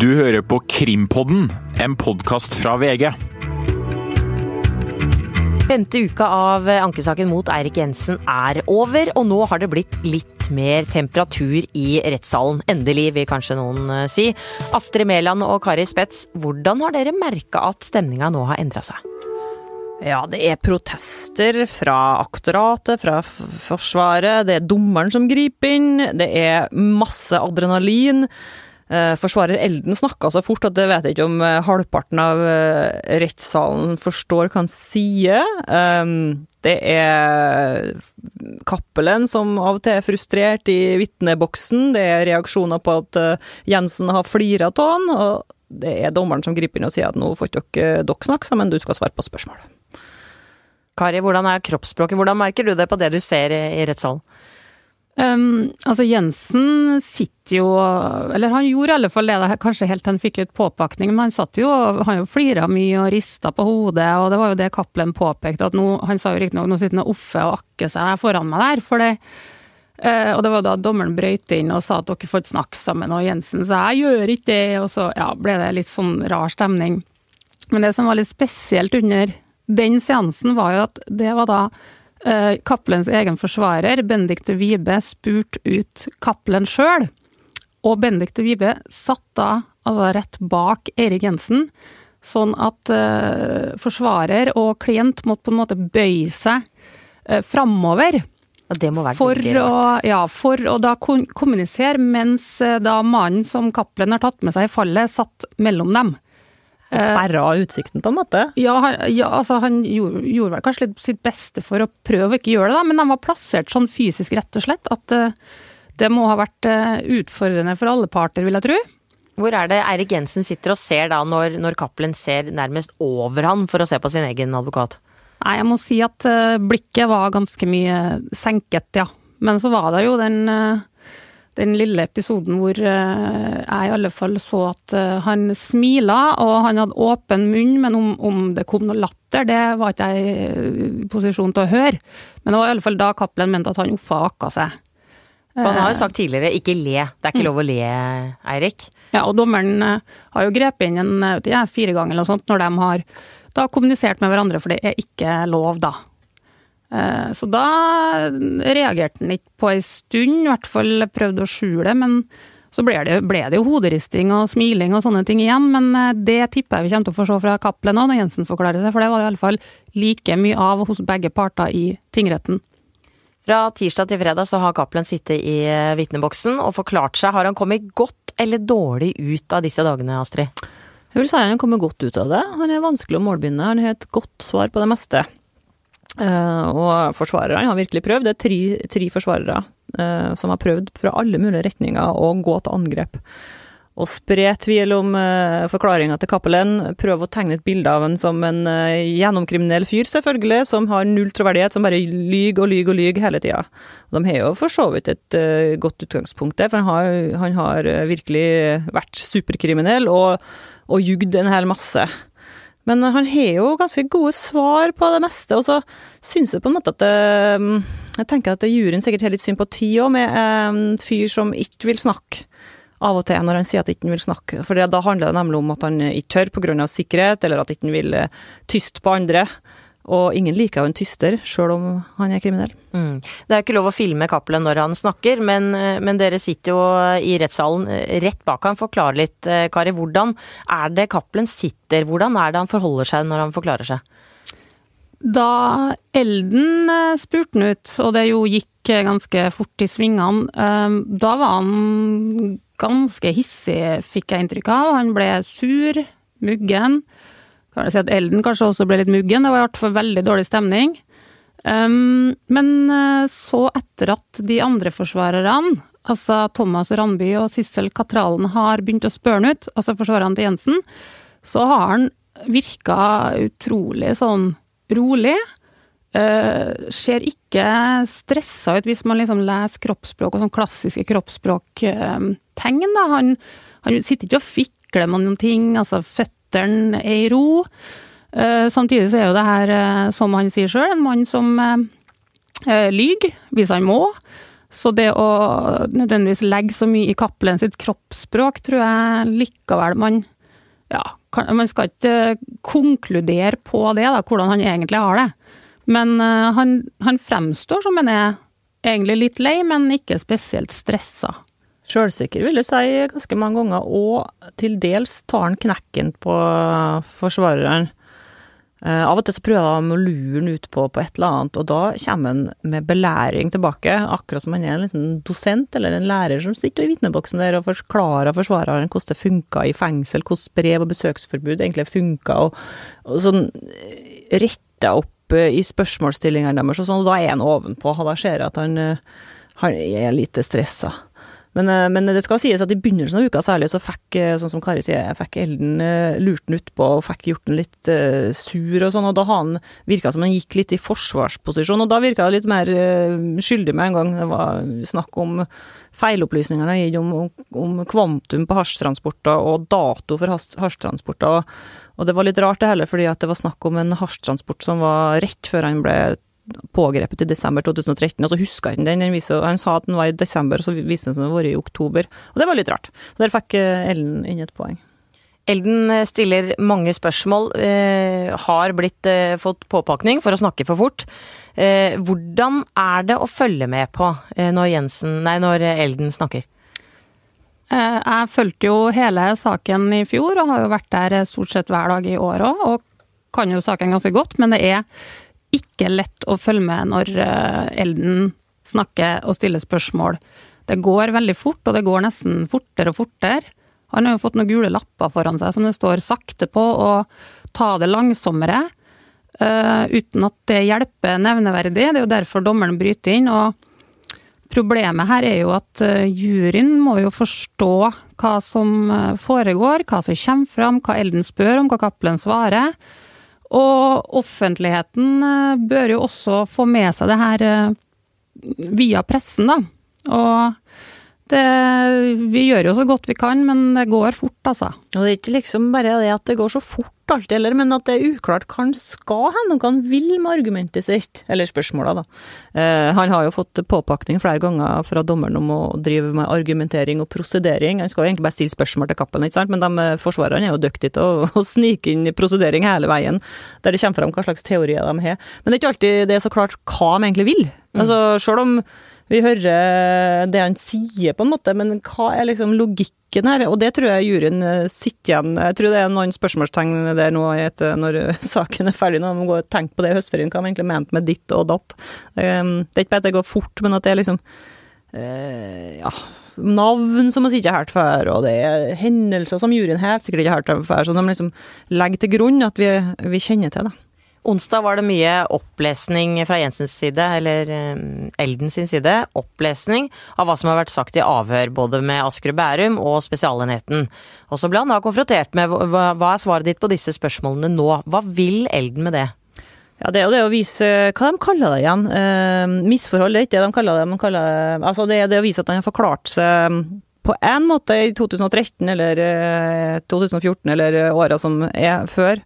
Du hører på Krimpodden, en podkast fra VG. Femte uka av ankesaken mot Eirik Jensen er over, og nå har det blitt litt mer temperatur i rettssalen. Endelig, vil kanskje noen eh, si. Astrid Mæland og Kari Spets, hvordan har dere merka at stemninga nå har endra seg? Ja, det er protester fra aktoratet, fra Forsvaret, det er dommeren som griper inn, det er masse adrenalin. Eh, forsvarer Elden snakka så fort at jeg vet ikke om eh, halvparten av eh, rettssalen forstår hva han sier. Ehm, det er Cappelen som av og til er frustrert i vitneboksen. Det er reaksjoner på at Jensen har flira av han. Og det er dommeren som griper inn og sier at nå får ikke dere snakke sammen, du skal svare på spørsmålet. Kari, hvordan er kroppsspråket? Hvordan merker du det på det du ser i rettssalen? Um, altså Jensen sitter jo Eller han gjorde i alle fall det, kanskje helt til han fikk litt påpakning, men han satt jo han jo flira mye og rista på hodet, og det var jo det Cappelen påpekte, at nå Han sa jo riktignok nå sitter han og offer og akker seg foran meg der, for det uh, Og det var da dommeren brøyt inn og sa at dere får ikke snakke sammen, og Jensen sa jeg gjør ikke det, og så ja, ble det litt sånn rar stemning. Men det som var litt spesielt under den seansen, var jo at det var da Cappelens egen forsvarer, Benedicte Wibe, spurte ut Cappelen sjøl. Og Benedicte Wibe satt da altså rett bak Eirik Jensen, sånn at uh, forsvarer og klient måtte på en måte bøye seg uh, framover. Ja, det må være for å, ja, for å da kommunisere, mens uh, da mannen som Cappelen har tatt med seg i fallet, satt mellom dem. Og sperra utsikten, på en måte? Ja, ja altså han gjorde, gjorde, vel kanskje litt sitt beste for å prøve å ikke gjøre det, da, men de var plassert sånn fysisk, rett og slett, at uh, det må ha vært uh, utfordrende for alle parter, vil jeg tro. Hvor er det Eirik Jensen sitter og ser da, når, når Cappelen ser nærmest over han for å se på sin egen advokat? Nei, jeg må si at uh, blikket var ganske mye senket, ja. Men så var det jo den den lille episoden hvor eh, jeg i alle fall så at eh, han smila, og han hadde åpen munn, men om, om det kom noe latter, det var ikke jeg i posisjon til å høre. Men det var i alle fall da Cappelen mente at han offa akka seg. Han har jo sagt tidligere 'ikke le', det er ikke lov å le, Eirik. Ja, og dommeren eh, har jo grepet inn en, ja, fire ganger eller noe sånt når de har da kommunisert med hverandre, for det er ikke lov, da. Eh, så da reagerte han ikke på ei stund, i hvert fall prøvde å skjule men så ble det, ble det, jo hoderisting og smiling og sånne ting igjen, men eh, det tipper jeg vi kommer til å få se fra Cappelen òg, når Jensen forklarer seg, for det var det iallfall like mye av hos begge parter i tingretten. Fra tirsdag til fredag så har Cappelen sittet i eh, vitneboksen og forklart seg. Har han kommet godt eller dårlig ut av disse dagene, Astrid? Jeg vil si han kommer godt ut av det. Han er vanskelig å målbinde. Han har et godt svar på det meste. Uh, og forsvarerne har virkelig prøvd. Det er tre, tre forsvarere uh, som har prøvd fra alle mulige retninger å gå til angrep. Og spre tvil om uh, forklaringa til Cappelen. Prøve å tegne et bilde av en som en uh, gjennomkriminell fyr, selvfølgelig, som har null troverdighet, som bare lyver og lyver og lyver hele tida. De har jo for så vidt et uh, godt utgangspunkt der, for han har, han har virkelig vært superkriminell og, og jugd en hel masse. Men han har jo ganske gode svar på det meste, og så syns jeg på en måte at det, mm, Jeg tenker at juryen sikkert har litt sympati òg med en fyr som ikke vil snakke av og til når han sier at han ikke vil snakke. For da handler det nemlig om at han ikke tør pga. sikkerhet, eller at han ikke vil eh, tyste på andre. Og ingen liker jo en tyster, sjøl om han er kriminell. Mm. Det er ikke lov å filme Cappelen når han snakker, men, men, dere sitter jo i rettssalen rett bak han. Forklar litt, eh, Kari. Hvordan er det Cappelen sitter? Hvordan er det han forholder seg når han forklarer seg? Da Elden eh, spurte han ut, og det jo gikk ganske fort i svingene, eh, da var han ganske hissig, fikk jeg inntrykk av. Han ble sur, muggen kan jeg si at Elden kanskje også ble litt muggen. Det var i hvert fall veldig dårlig stemning. Um, men eh, så, etter at de andre forsvarerne, altså Thomas Randby og Sissel Katralen, har begynt å spørre han ut, altså forsvarerne til Jensen, så har han virka utrolig sånn rolig. Uh, ser ikke stressa ut hvis man liksom leser kroppsspråk og sånn klassiske kroppsspråktegn. Uh, han, han sitter ikke og fikler med noen ting. altså født føttene er i ro. Eh, samtidig så er jo det her, eh, som han sier sjøl, en mann som eh, lyver hvis han må. Så det å nødvendigvis legge så mye i Cappelen sitt kroppsspråk, tror jeg likevel man Ja, man skal ikke konkludere på det, da, hvordan han egentlig har det. Men han, han, fremstår som en er egentlig litt lei, men ikke spesielt stressa. Sjølsikker, vil jeg si, ganske mange ganger, og til dels tar han knekken på forsvareren. Uh, av og til så prøver han å lure han ut på, på, et eller annet, og da kommer han med belæring tilbake, akkurat som han er en liten dosent eller en lærer som sitter i vitneboksen der og forklarer forsvareren hvordan det funka i fengsel, hvordan brev og besøksforbud egentlig funka, og, og sånn eh, retta opp uh, i spørsmålsstillingene deres og sånn, og da er han ovenpå, da ser jeg at han, han er lite stressa. Men, eh, men, det skal sies at i begynnelsen av uka særlig, så fikk, eh, sånn som Kari sier, fikk Elden uh, lurt den utpå og fikk gjort den litt uh, sur og sånn, og da han virka som han gikk litt i forsvarsposisjon, og da virka det litt mer uh, skyldig med en gang. Det var snakk om feilopplysninger han gitt om, om, kvantum på hasjtransporter og dato for hasjtransporter, og, og det var litt rart det heller, fordi at det var snakk om en hasjtransport som var rett før han ble pågrepet i desember 2013, og så huska han den. Han sa at den var i desember, og så viste den seg å være i oktober. Og det var litt rart. Så der fikk eh, Ellen inn et poeng. Elden eh, stiller mange spørsmål, eh, har blitt eh, fått påpakning for å snakke for fort. Eh, hvordan er det å følge med på eh, når, Jensen, nei, når Elden snakker? Jeg fulgte jo hele saken i fjor, og har jo vært der stort sett hver dag i år òg, og kan jo saken ganske godt. Men det er ikke lett å følge med når eh, Elden snakker og stiller spørsmål. Det går veldig fort, og det går nesten fortere og fortere. Han har jo fått noen gule lapper foran seg som det står 'sakte' på, og 'ta det langsommere'. Uh, uten at det hjelper nevneverdig. Det er jo derfor dommeren bryter inn. og Problemet her er jo at uh, juryen må jo forstå hva som foregår, hva som kommer fram, hva Elden spør om, hva Cappelen svarer. Og offentligheten eh, bør jo også få med seg det her eh, via pressen, da. Og det, vi gjør jo så godt vi kan, men det går fort, altså. Og det er ikke liksom bare det at det går så fort alltid, eller, men at det er uklart hva han skal hen, og hva han vil med argumentet sitt. Eller spørsmåla, da. Eh, han har jo fått påpakning flere ganger fra dommeren om å drive med argumentering og prosedering. Han skal jo egentlig bare stille spørsmål til Cappelen, ikke sant, men de eh, forsvarerne er jo dyktige til å, å snike inn prosedering hele veien, der det kommer fram hva slags teorier de har. Men det er ikke alltid det er så klart hva de egentlig vil. Mm. Altså, selv om vi hører det han sier, på en måte, men hva er liksom logikken her? Og det tror jeg juryen eh, sitter igjen Jeg tror det er noen spørsmålstegn der nå etter når saken er ferdig, når man går og tenker på det i høstferien, hva de egentlig mente med ditt og datt. Um, det er ikke bare at det går fort, men at det er liksom uh, Ja navn som vi ikke har hørt før, og det er hendelser som juryen helt sikkert ikke har hørt før, så de liksom legger til grunn at vi, vi kjenner til det. Onsdag var det mye opplesning fra Jensens side, eller um, Elden sin side. Opplesning av hva som har vært sagt i avhør, både med Asker Bærum og Spesialenheten. Og så ble han da konfrontert med hva, er svaret ditt på disse spørsmålene nå? Hva vil Elden med det? Ja, det er jo det å vise Hva de kaller det igjen? Eh, misforhold, det er ikke det de kaller det. De kaller, altså det er det å vise at han har forklart seg på en måte i 2013 eller 2014 eh, eller eh, åra som er før,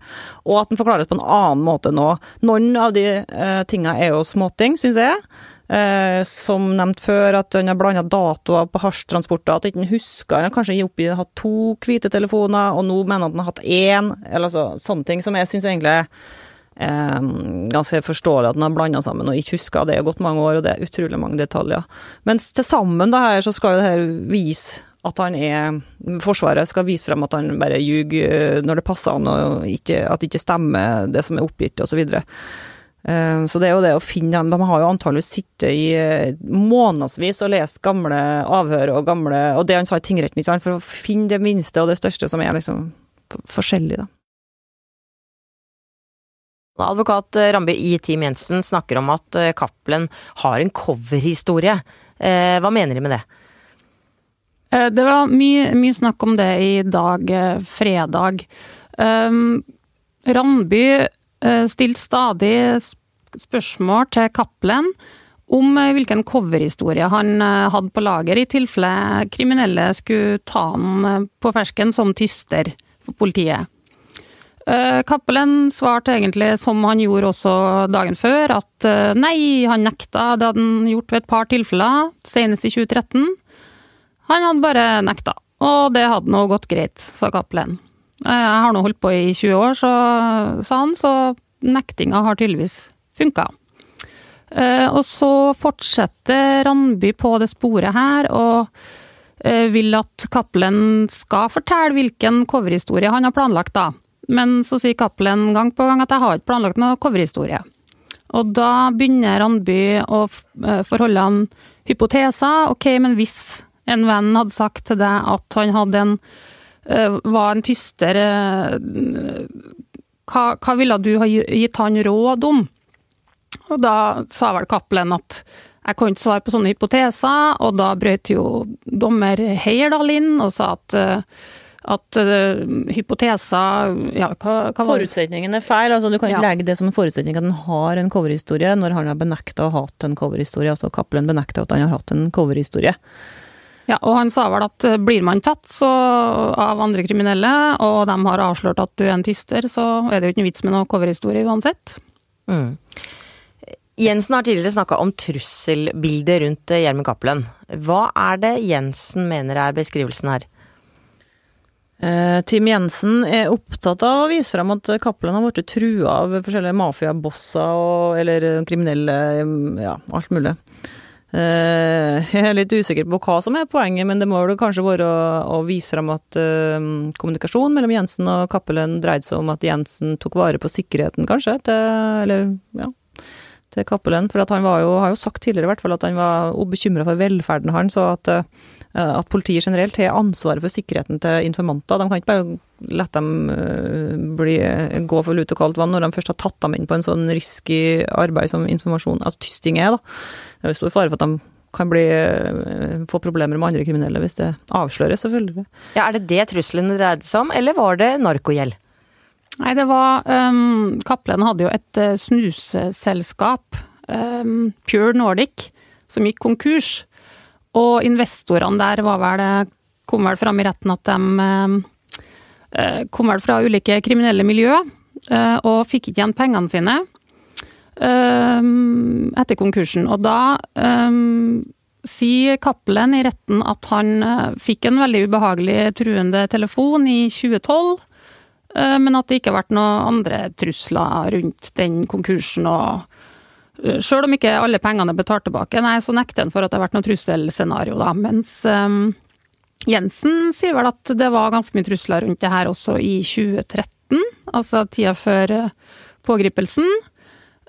og at den forklares på en annen måte nå. Noen av de uh, tinga er jo småting, syns jeg. Eh, som nevnt før, at han har blanda datoer på hasjtransporter, at ikke husker Han har kanskje oppi hatt to hvite telefoner, og nå mener han at han har hatt én, eller altså, sånne ting som jeg syns egentlig Eh, ganske forståelig at den har blanda sammen og ikke huska. Det er gått mange år, og det er utrolig mange detaljer. Mens til sammen da her, så skal det her vise at han er Forsvaret skal vise frem at han bare ljuger eh, når det passer han, og ikke, at det ikke stemmer det som er oppgitt, osv. Så. Eh, så det er jo det å finne dem De har jo antageligvis sittet i eh, månedsvis og lest gamle avhør og gamle Og det han sa i tingretten, for å finne det minste og det største som er liksom forskjellig, da. Advokat eh, Rambe i Team Jensen snakker om at eh, Cappelen har en coverhistorie. Eh, hva mener de med det? Det var mye, mye, snakk om det i dag, fredag. Um, Randby stilte stadig spørsmål til Cappelen om hvilken coverhistorie han hadde på lager, i tilfelle kriminelle skulle ta ham på fersken som tyster for politiet. Eh, Cappelen svarte egentlig som han gjorde også dagen før, at eh, nei, han nekta. Det hadde han gjort ved et par tilfeller, senest i 2013. Han hadde bare nekta, og det hadde nå gått greit, sa Cappelen. Jeg har nå holdt på i 20 år, så, sa han, så nektinga har tydeligvis funka. Eh, og så fortsetter Randby på det sporet her, og eh, vil at Cappelen skal fortelle hvilken coverhistorie han har planlagt, da. Men så sier Cappelen gang på gang at jeg har ikke planlagt noe coverhistorie. Og da begynner Randby å eh, forholde han hypoteser. Ok, men hvis en venn hadde sagt til deg at han hadde en var en tyster hva, hva ville du ha gitt han råd om? Og da sa vel Cappelen at jeg kan ikke svare på sånne hypoteser, og da brøt jo dommer Heierdal inn og sa at, at uh, hypoteser ja, hva, hva Forutsetningen er feil, altså du kan ikke ja. legge det som en forutsetning at han har en coverhistorie, når han har benekta å ha hatt en coverhistorie. Altså Cappelen benekter at han har hatt en coverhistorie. Ja, og han sa vel at blir man tatt så, av andre kriminelle, og de har avslørt at du er en tyster, så er det jo ikke noe vits med noe coverhistorie uansett. Mm. Jensen har tidligere snakka om trusselbildet rundt eh, Gjermund Cappelen. Hva er det Jensen mener er beskrivelsen her? Uh, Team Jensen er opptatt av å vise frem at Cappelen har blitt trua av forskjellige mafiabosser eller kriminelle, ja, alt mulig. Jeg er litt usikker på hva som er poenget, men det må vel kanskje være å, vise frem at kommunikasjonen mellom Jensen og Cappelen dreide seg om at Jensen tok vare på sikkerheten, kanskje, til, eller ja, til Cappelen. For han jo, har jo sagt tidligere i hvert fall at han var bekymra for velferden hans, og at, eh, at, politiet generelt har ansvaret for sikkerheten til informanter. De kan ikke bare la dem eh, bli, gå for lut og kaldt vann når de først har tatt dem inn på en sånn risky arbeid som informasjon, altså tysting er, da. Det er jo stor fare for at de kan bli, eh, få problemer med andre kriminelle hvis det avsløres, selvfølgelig. Ja, Er det det truslene dreide seg om, eller var det narkogjeld? Nei, det var um, Kaplen hadde jo et uh, snuseselskap, um, Pure Nordic, som gikk konkurs. Og investorene der var vel, kom vel fram i retten at de um, kom vel fra ulike kriminelle miljø, uh, og fikk ikke igjen pengene sine etter konkursen. Og da sier Cappelen i retten at han fikk en veldig ubehagelig truende telefon i 2012 Eh, men at det ikke har vært noen andre trusler rundt den konkursen. og eh, Sjøl om ikke alle pengene er betalt tilbake, nei, så nekter han for at det har vært noe trusselscenario, da. Mens um, Jensen sier vel at det var ganske mye trusler rundt det her også i 2013, altså tida før pågripelsen.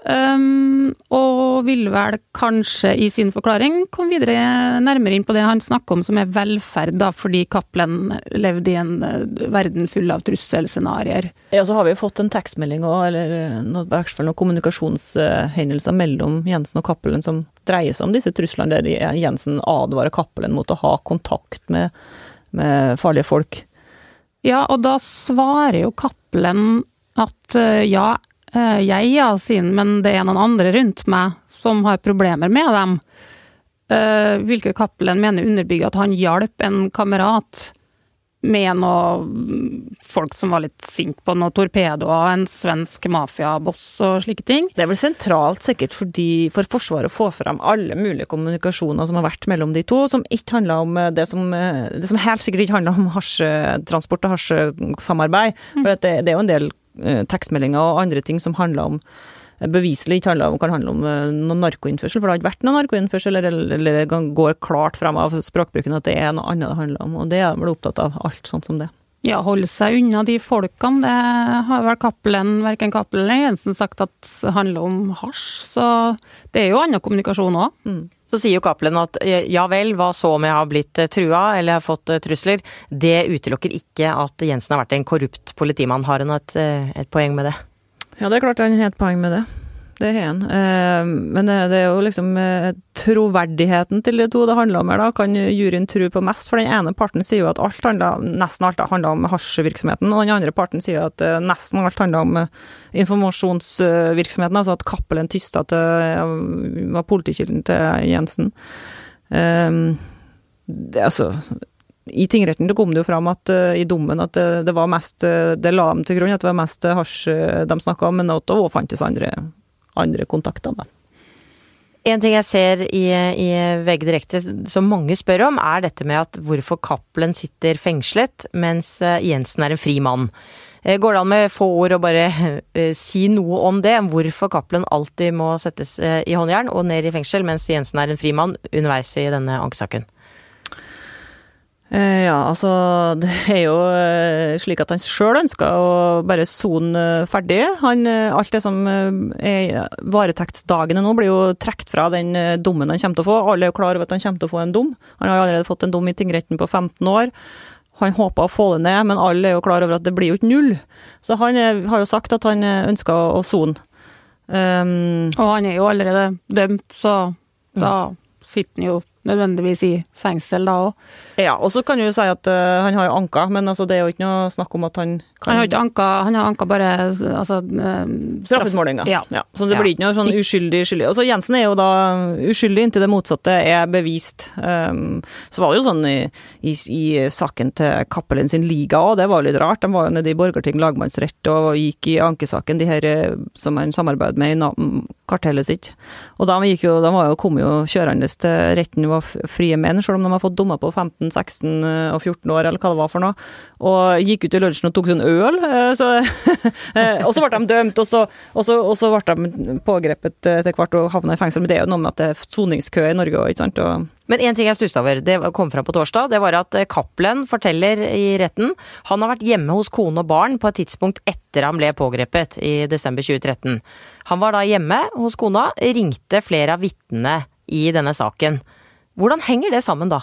Um, og vil vel kanskje i sin forklaring komme videre nærmere inn på det han snakker om som er velferd, da, fordi Cappelen levde i en uh, verden full av trusselscenarioer. Ja, så har vi jo fått en tekstmelding òg, eller eh, noe, i hvert fall noen kommunikasjonshendelser mellom Jensen og Cappelen som dreier seg om disse truslene, der Jensen advarer Cappelen mot å ha kontakt med, med farlige folk. Ja, og da svarer jo Cappelen at uh, ja, Eh, jeg, ja, sin, men det er noen andre rundt meg som har problemer med dem. Eh, hvilket Cappelen mener underbygger at han hjalp en kamerat med noe folk som var litt sint på noe torpedoer, en svensk mafiaboss og slike ting. Det er vel sentralt sikkert fordi, for Forsvaret å få fram alle mulige kommunikasjoner som har vært mellom de to, som ikke handler om eh, det som, det som helt sikkert ikke handler om hasjetransport og hasjesamarbeid. Mm. For det, det er jo en del Eh, tekstmeldinger og andre ting som handler om eh, beviselig ikke handler om, kan handle om noen narkoinnførsel, for det har ikke vært noen narkoinnførsel, eller, eller går klart frem av språkbruken at det er noe annet det handler om, og det er jeg vel opptatt av, alt sånt som det. Ja, holde seg unna de folkene, det har vel Cappelen, verken Cappelen eller Jensen sagt at det handler om hasj, så det er jo annen kommunikasjon òg. Mm. Så sier jo Cappelen at ja vel, hva så om jeg har blitt trua eller har fått trusler? Det utelukker ikke at Jensen har vært en korrupt politimann. Har han et, et poeng med det? Ja, det er klart han har et poeng med det det har han. Eh, men det er jo liksom eh, troverdigheten til de to det handler om her, da. Kan juryen tro på mest? For den ene parten sier jo at alt handler, nesten alt handler om hasjvirksomheten, og den andre parten sier at eh, nesten alt handler om informasjonsvirksomheten, altså at Cappelen tysta til var politikilden til Jensen. Det, altså i tingretten kom det jo fram at uh, i dommen at det, det var mest Det la dem til grunn at det var mest hasj de snakka om, men at det òg fantes andre, andre kontakter. da. En ting jeg ser i, i VG Direkte som mange spør om, er dette med at hvorfor Cappelen sitter fengslet mens Jensen er en fri mann. Går det an med få ord å bare si noe om det? Hvorfor Cappelen alltid må settes i håndjern og ned i fengsel, mens Jensen er en fri mann underveis i denne ankesaken? Eh, ja, altså det er jo eh, slik at han sjøl ønsker å bare sone ferdig. Han, eh, alt det som er varetektsdagene nå, blir jo trukket fra den dommen han kommer til å få. Alle er jo klar over at han kommer til å få en dom. Han har allerede fått en dom i tingretten på 15 år. Han håper å få det ned, men alle er jo klar over at det blir jo ikke null. Så han har jo sagt at han ønsker å sone. Um, og han er jo allerede dømt, så da sitter han jo nødvendigvis i fengsel da òg. Ja, og så kan du jo si at uh, han har jo anka, men altså, det er jo ikke noe snakk om at han kan Han har ikke anka, han har anka bare altså uh, Straffutmålinga. Ja. ja. Så det ja. blir ikke noe sånn uskyldig skyldig. Og så Jensen er jo da uskyldig inntil det motsatte er bevist. Um, så var det jo sånn i, i, i saken til Cappelen sin liga òg, det var litt rart. De var jo nede i Borgarting lagmannsrett og gikk i ankesaken, de her eh, som han samarbeider med i kartellet sitt. Og de, gikk jo, de var jo, kom jo kjørende til retten var frie menn, selv om de har fått dommer på 15, 16 eh, og 14 år, eller hva det var for noe. Og gikk ut i lunsjen og tok seg en øl. Eh, så, eh, og så ble de dømt, og så, og, så, og så, ble de pågrepet etter hvert og havna i fengsel. Men det er jo noe med at det er soningskø i Norge òg, ikke sant. Og men en ting jeg stussa over, det kom fram på torsdag, det var at Cappelen forteller i retten han har vært hjemme hos kone og barn på et tidspunkt etter han ble pågrepet i desember 2013. Han var da hjemme hos kona, ringte flere av vitnene i denne saken. Hvordan henger det sammen da?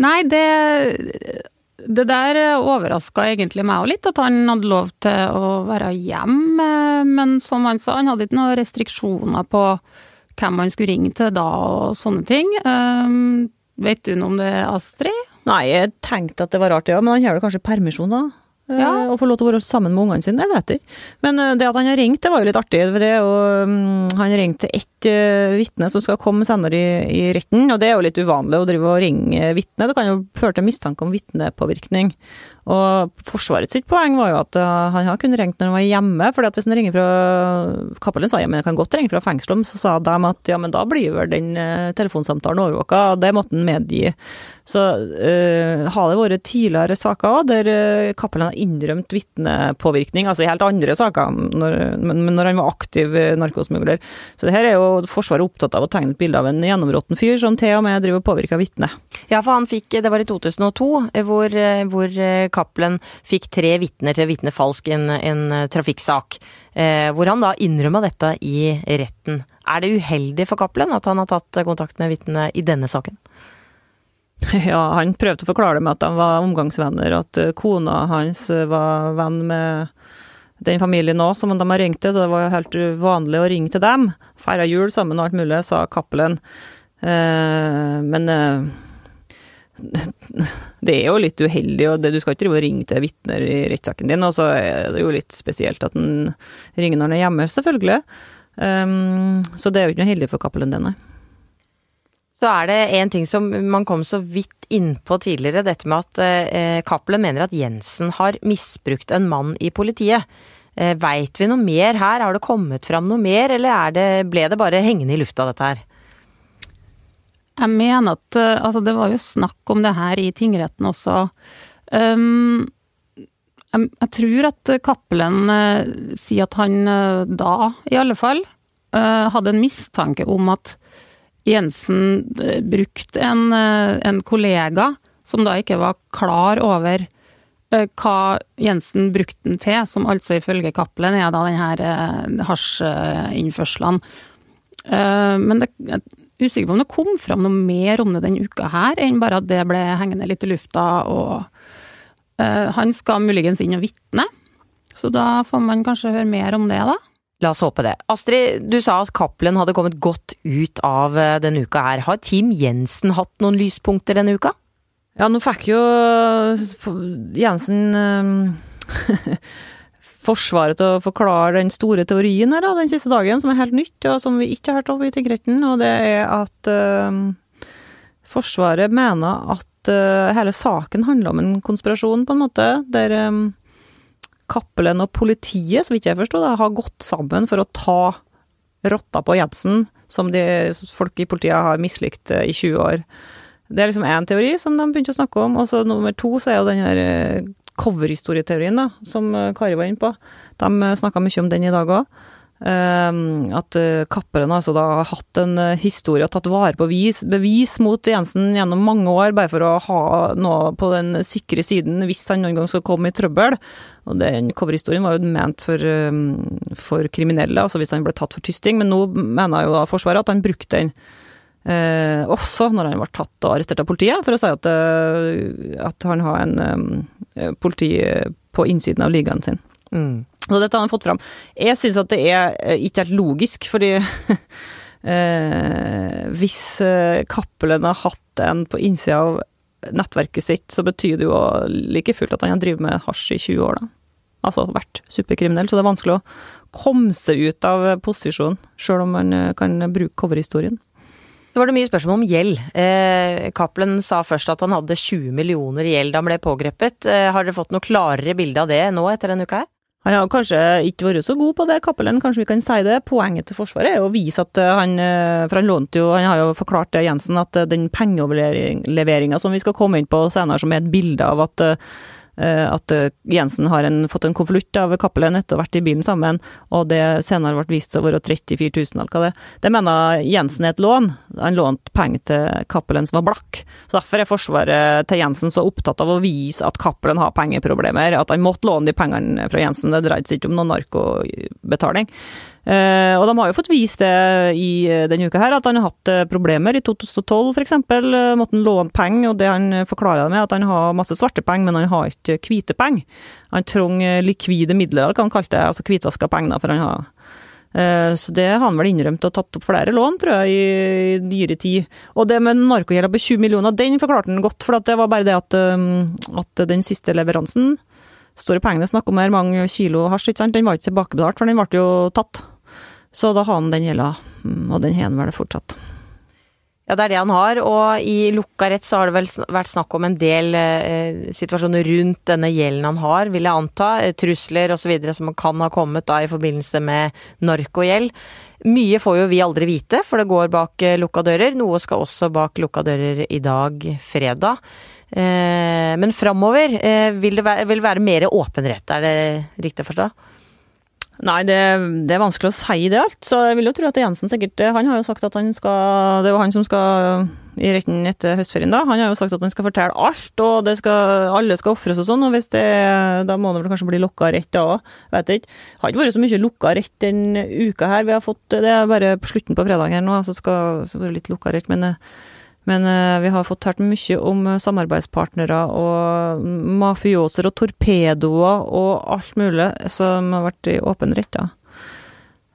Nei, det det der overraska egentlig meg òg litt, at han hadde lov til å være hjemme. Men som han sa, han hadde ikke noen restriksjoner på hvem han skulle ringe til da og sånne ting. Um, vet du noe om det, Astrid? Nei, jeg tenkte at det var rart, ja. Men han har vel kanskje permisjon da? Eh, ja. Å få lov til å være sammen med ungene sine, det vet jeg ikke. Men eh, det at han har ringt, det var jo litt artig. For det, og, um, han ringte ett uh, vitne som skal komme senere i, i, retten, og det er jo litt uvanlig å drive og ringe vitne. Det kan jo føre til mistanke om vitnepåvirkning. Og Forsvarets sitt poeng var jo at uh, han har kun ringt når han var hjemme. for hvis han ringer fra Cappelen sa ja, men jeg kan godt ringe fra fengselet, så sa de at ja, men da blir vel den uh, telefonsamtalen overvåka. Det måtte han medgi. Så uh, har det vært tidligere saker òg der Cappelen har innrømt vitnepåvirkning, altså i helt andre saker, når, men når han var aktiv narkosmugler. Så det her er jo Forsvaret opptatt av å tegne et bilde av en gjennområtten fyr som til og med driver og påvirker vitne. Ja, for han fikk, det var i 2002, hvor, hvor Cappelen fikk tre vitner til å vitne falsk i en, en eh, trafikksak. Eh, hvor han da innrømma dette i retten. Er det uheldig for Cappelen at han har tatt kontakt med vitnene i denne saken? Ja, han prøvde å forklare det med at de var omgangsvenner, at eh, kona hans var venn med den familien òg, som de har ringt til, så det var helt uvanlig å ringe til dem. Feira jul sammen og alt mulig, sa Cappelen. Eh, men eh, det er jo litt uheldig, og det, du skal ikke drive og ringe til vitner i rettssaken din. Og så er det jo litt spesielt at en ringer når en er hjemme, selvfølgelig. Um, så det er jo ikke noe heldig for Cappelen, det, nei. Så er det en ting som man kom så vidt innpå tidligere, dette med at eh, mener at Jensen har misbrukt en mann i politiet. Eh, Veit vi noe mer her? Har det kommet fram noe mer, eller det, ble det bare hengende i lufta, dette her? Jeg mener at eh, Altså, det var jo snakk om det her i tingretten også. Um, jeg, jeg, tror at Cappelen uh, sier at han uh, da, i alle fall, uh, hadde en mistanke om at Jensen brukt en, en, kollega som da ikke var klar over hva Jensen brukte den til, som altså ifølge Cappelen er da den her. Men det, usikker på om det kom fram noe mer om det denne uka her, enn bare at det ble hengende litt i lufta, og han skal muligens inn og vitne. Så da får man kanskje høre mer om det, da. La oss håpe det. Astrid, du sa at Cappelen hadde kommet godt ut av eh, denne uka her. Har Team Jensen hatt noen lyspunkter denne uka? Ja, nå fikk jo Jensen Forsvaret til å forklare den store teorien her da, den siste dagen, som er helt nytt, og som vi ikke har hørt om i tingretten, og det er at uh, Forsvaret mener at eh, hele saken handler om en konspirasjon, på en måte, der Cappelen og politiet, så vidt jeg forstår, har gått sammen for å ta rotta på Jensen, som de, folk i politiet har mislikt i 20 år. Det er liksom én teori som de begynte å snakke om, og så nummer to så er jo den her coverhistorieteorien, da, som Kari var inne på. De snakka mye om den i dag òg. Ehm, at kapperen altså da har hatt en historie og tatt vare på bevis, bevis mot Jensen gjennom mange år, bare for å ha noe på den sikre siden hvis han noen gang skal komme i trøbbel. Og den coverhistorien var jo ment for, ehm, for kriminelle, altså hvis han ble tatt for tysting, men nå mener jo da Forsvaret at han brukte den Eh, også når han ble tatt og arrestert av politiet, for å si at, at han har en um, politi på innsiden av ligaen sin. Mm. Så dette har han fått fram. Jeg syns at det er ikke helt logisk, fordi eh, hvis Cappelen har hatt en på innsida av nettverket sitt, så betyr det jo like fullt at han har drevet med hasj i 20 år, da. Altså vært superkriminell, så det er vanskelig å komme seg ut av posisjonen, sjøl om man kan bruke coverhistorien. Så var det mye spørsmål om gjeld. Eh, sa først at han hadde 20 millioner i gjeld da han ble pågrepet. Eh, har dere fått noe klarere bilde av det nå etter denne uka her? Han har kanskje ikke vært så god på det, Cappelen, kanskje vi kan si det. Poenget til Forsvaret er å vise at eh, han eh, For han lånte jo, han har jo forklart det, Jensen, at eh, den pengeoverleveringa som vi skal komme inn på senere, som er et bilde av at at eh, Jensen har en, fått en konvolutt av Cappelen etter å ha vært i bilen sammen, og det senere ble vist seg å være 34 000, eller hva det Det mener Jensen er et lån. Han lånte penger til Cappelen som var blakk. Så Derfor er forsvaret til Jensen så opptatt av å vise at Cappelen har pengeproblemer, at han måtte låne de pengene fra Jensen. Det dreide seg ikke om noen narkobetaling. Uh, og de har jo fått vist det i uh, denne uka her, at han har hatt uh, problemer. I 2012 f.eks. Måtte han låne penger, og det han forklarer det med, at han har masse svarte penger, men han har ikke hvite penger. Han trenger likvide midler, kan han kalte det, altså hvitvaska penger, for han har så det har han vel innrømt og tatt opp flere lån, tror jeg, i nyere tid. Og det med narkogjelda på 20 millioner, den forklarte han godt, for det var bare det at, at den siste leveransen Store pengene snakk om her, mange kilo hasj, ikke sant, den var ikke tilbakebetalt, for den ble jo tatt. Så da har han den gjelda, mm, og den har han vel fortsatt. Ja, det er det han har, og i lukka rett så har det vel vært snakk om en del eh, situasjoner rundt denne gjelden han har, vil jeg anta. Eh, trusler osv. som kan ha kommet da i forbindelse med narkogjeld. Mye får jo vi aldri vite, for det går bak eh, lukka dører. Noe skal også bak lukka dører i dag, fredag. Eh, men framover eh, vil det være, vil være mer åpenrett, er det riktig å forstå? Nei, det, det, er vanskelig å si det alt. Så jeg vil jo tro at Jensen sikkert Han har jo sagt at han skal Det er jo han som skal i retten etter høstferien, da. Han har jo sagt at han skal fortelle alt, og skal, alle skal ofres og sånn. Og hvis det Da må det vel kanskje bli lukka rett da òg. Vet ikke. Har ikke vært så mye lukka rett den uka her. Vi har fått Det er bare på slutten på fredag her nå, så skal det være litt lukka rett. Men men uh, vi har fått hørt mye om eh, samarbeidspartnere og mafioser og torpedoer og alt mulig som har vært i åpen rett.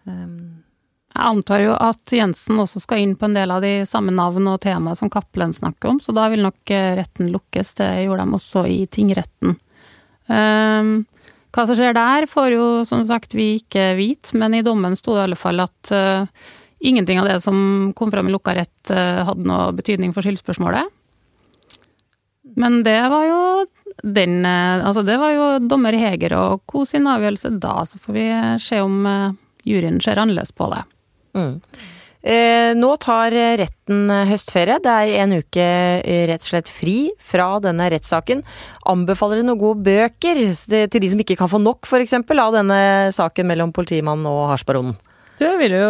Um. Jeg antar jo at Jensen også skal inn på en del av de samme navn og temaer som Cappelen snakker om, så da vil nok eh, retten lukkes. Det gjorde de også i tingretten. Um, hva som skjer der, får jo som sagt vi ikke vite, men i dommen sto det i alle fall at uh, Ingenting av det som kom fram i lukka rett eh, hadde noe betydning for skyldspørsmålet. Men det var jo den eh, Altså, det var jo dommer Heger og co. sin avgjørelse da, så får vi se om eh, juryen ser annerledes på det. Mm. Eh, nå tar retten høstferie. Det er en uke rett og slett fri fra denne rettssaken. Anbefaler du noen gode bøker til de som ikke kan få nok, f.eks., av denne saken mellom politimannen og hasjbaronen? Jeg, vil jo,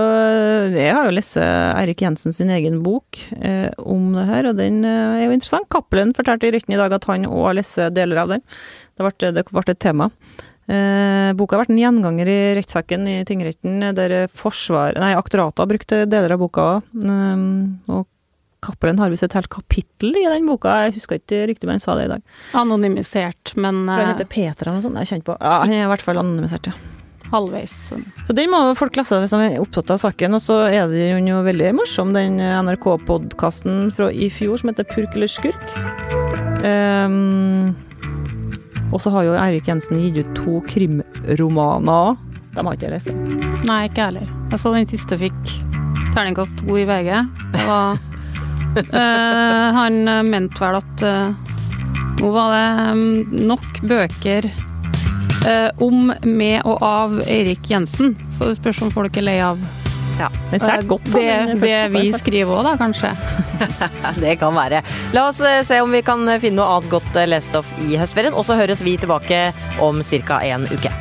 jeg har jo lest Eirik Jensen sin egen bok eh, om det her, og den eh, er jo interessant. Cappelen fortalte i Rytten i dag at han òg har lest deler av den. Det ble, det ble et tema. Eh, boka har vært en gjenganger i rettssaken i tingretten, der forsvar, nei, aktoratet brukte deler av boka òg. Eh, og Cappelen har visst et helt kapittel i den boka, jeg husker ikke riktig, men han sa det i dag. Anonymisert, men Han heter eh, Peter eller noe sånt, jeg kjente på. Ja, han er i hvert fall anonymisert, ja halvveis. Så den må folk lese hvis de er opptatt av saken. Og så er det jo veldig morsom, den NRK-podkasten fra i fjor som heter Purk eller skurk. Um, og så har jo Eirik Jensen gitt ut to krimromaner. De har ikke jeg lest. Nei, ikke jeg heller. Jeg så den siste fikk terningkast to i VG. Det var Eh, han mente vel at uh, nå var det um, nok bøker om, med og av Eirik Jensen, så det spørs om folk er lei av Men svært godt, da, det, det vi skriver òg, da, kanskje. Det kan være. La oss eh, se om vi kan finne noe annet godt eh, lesestoff i høstferien, og så høres vi tilbake om ca. en uke.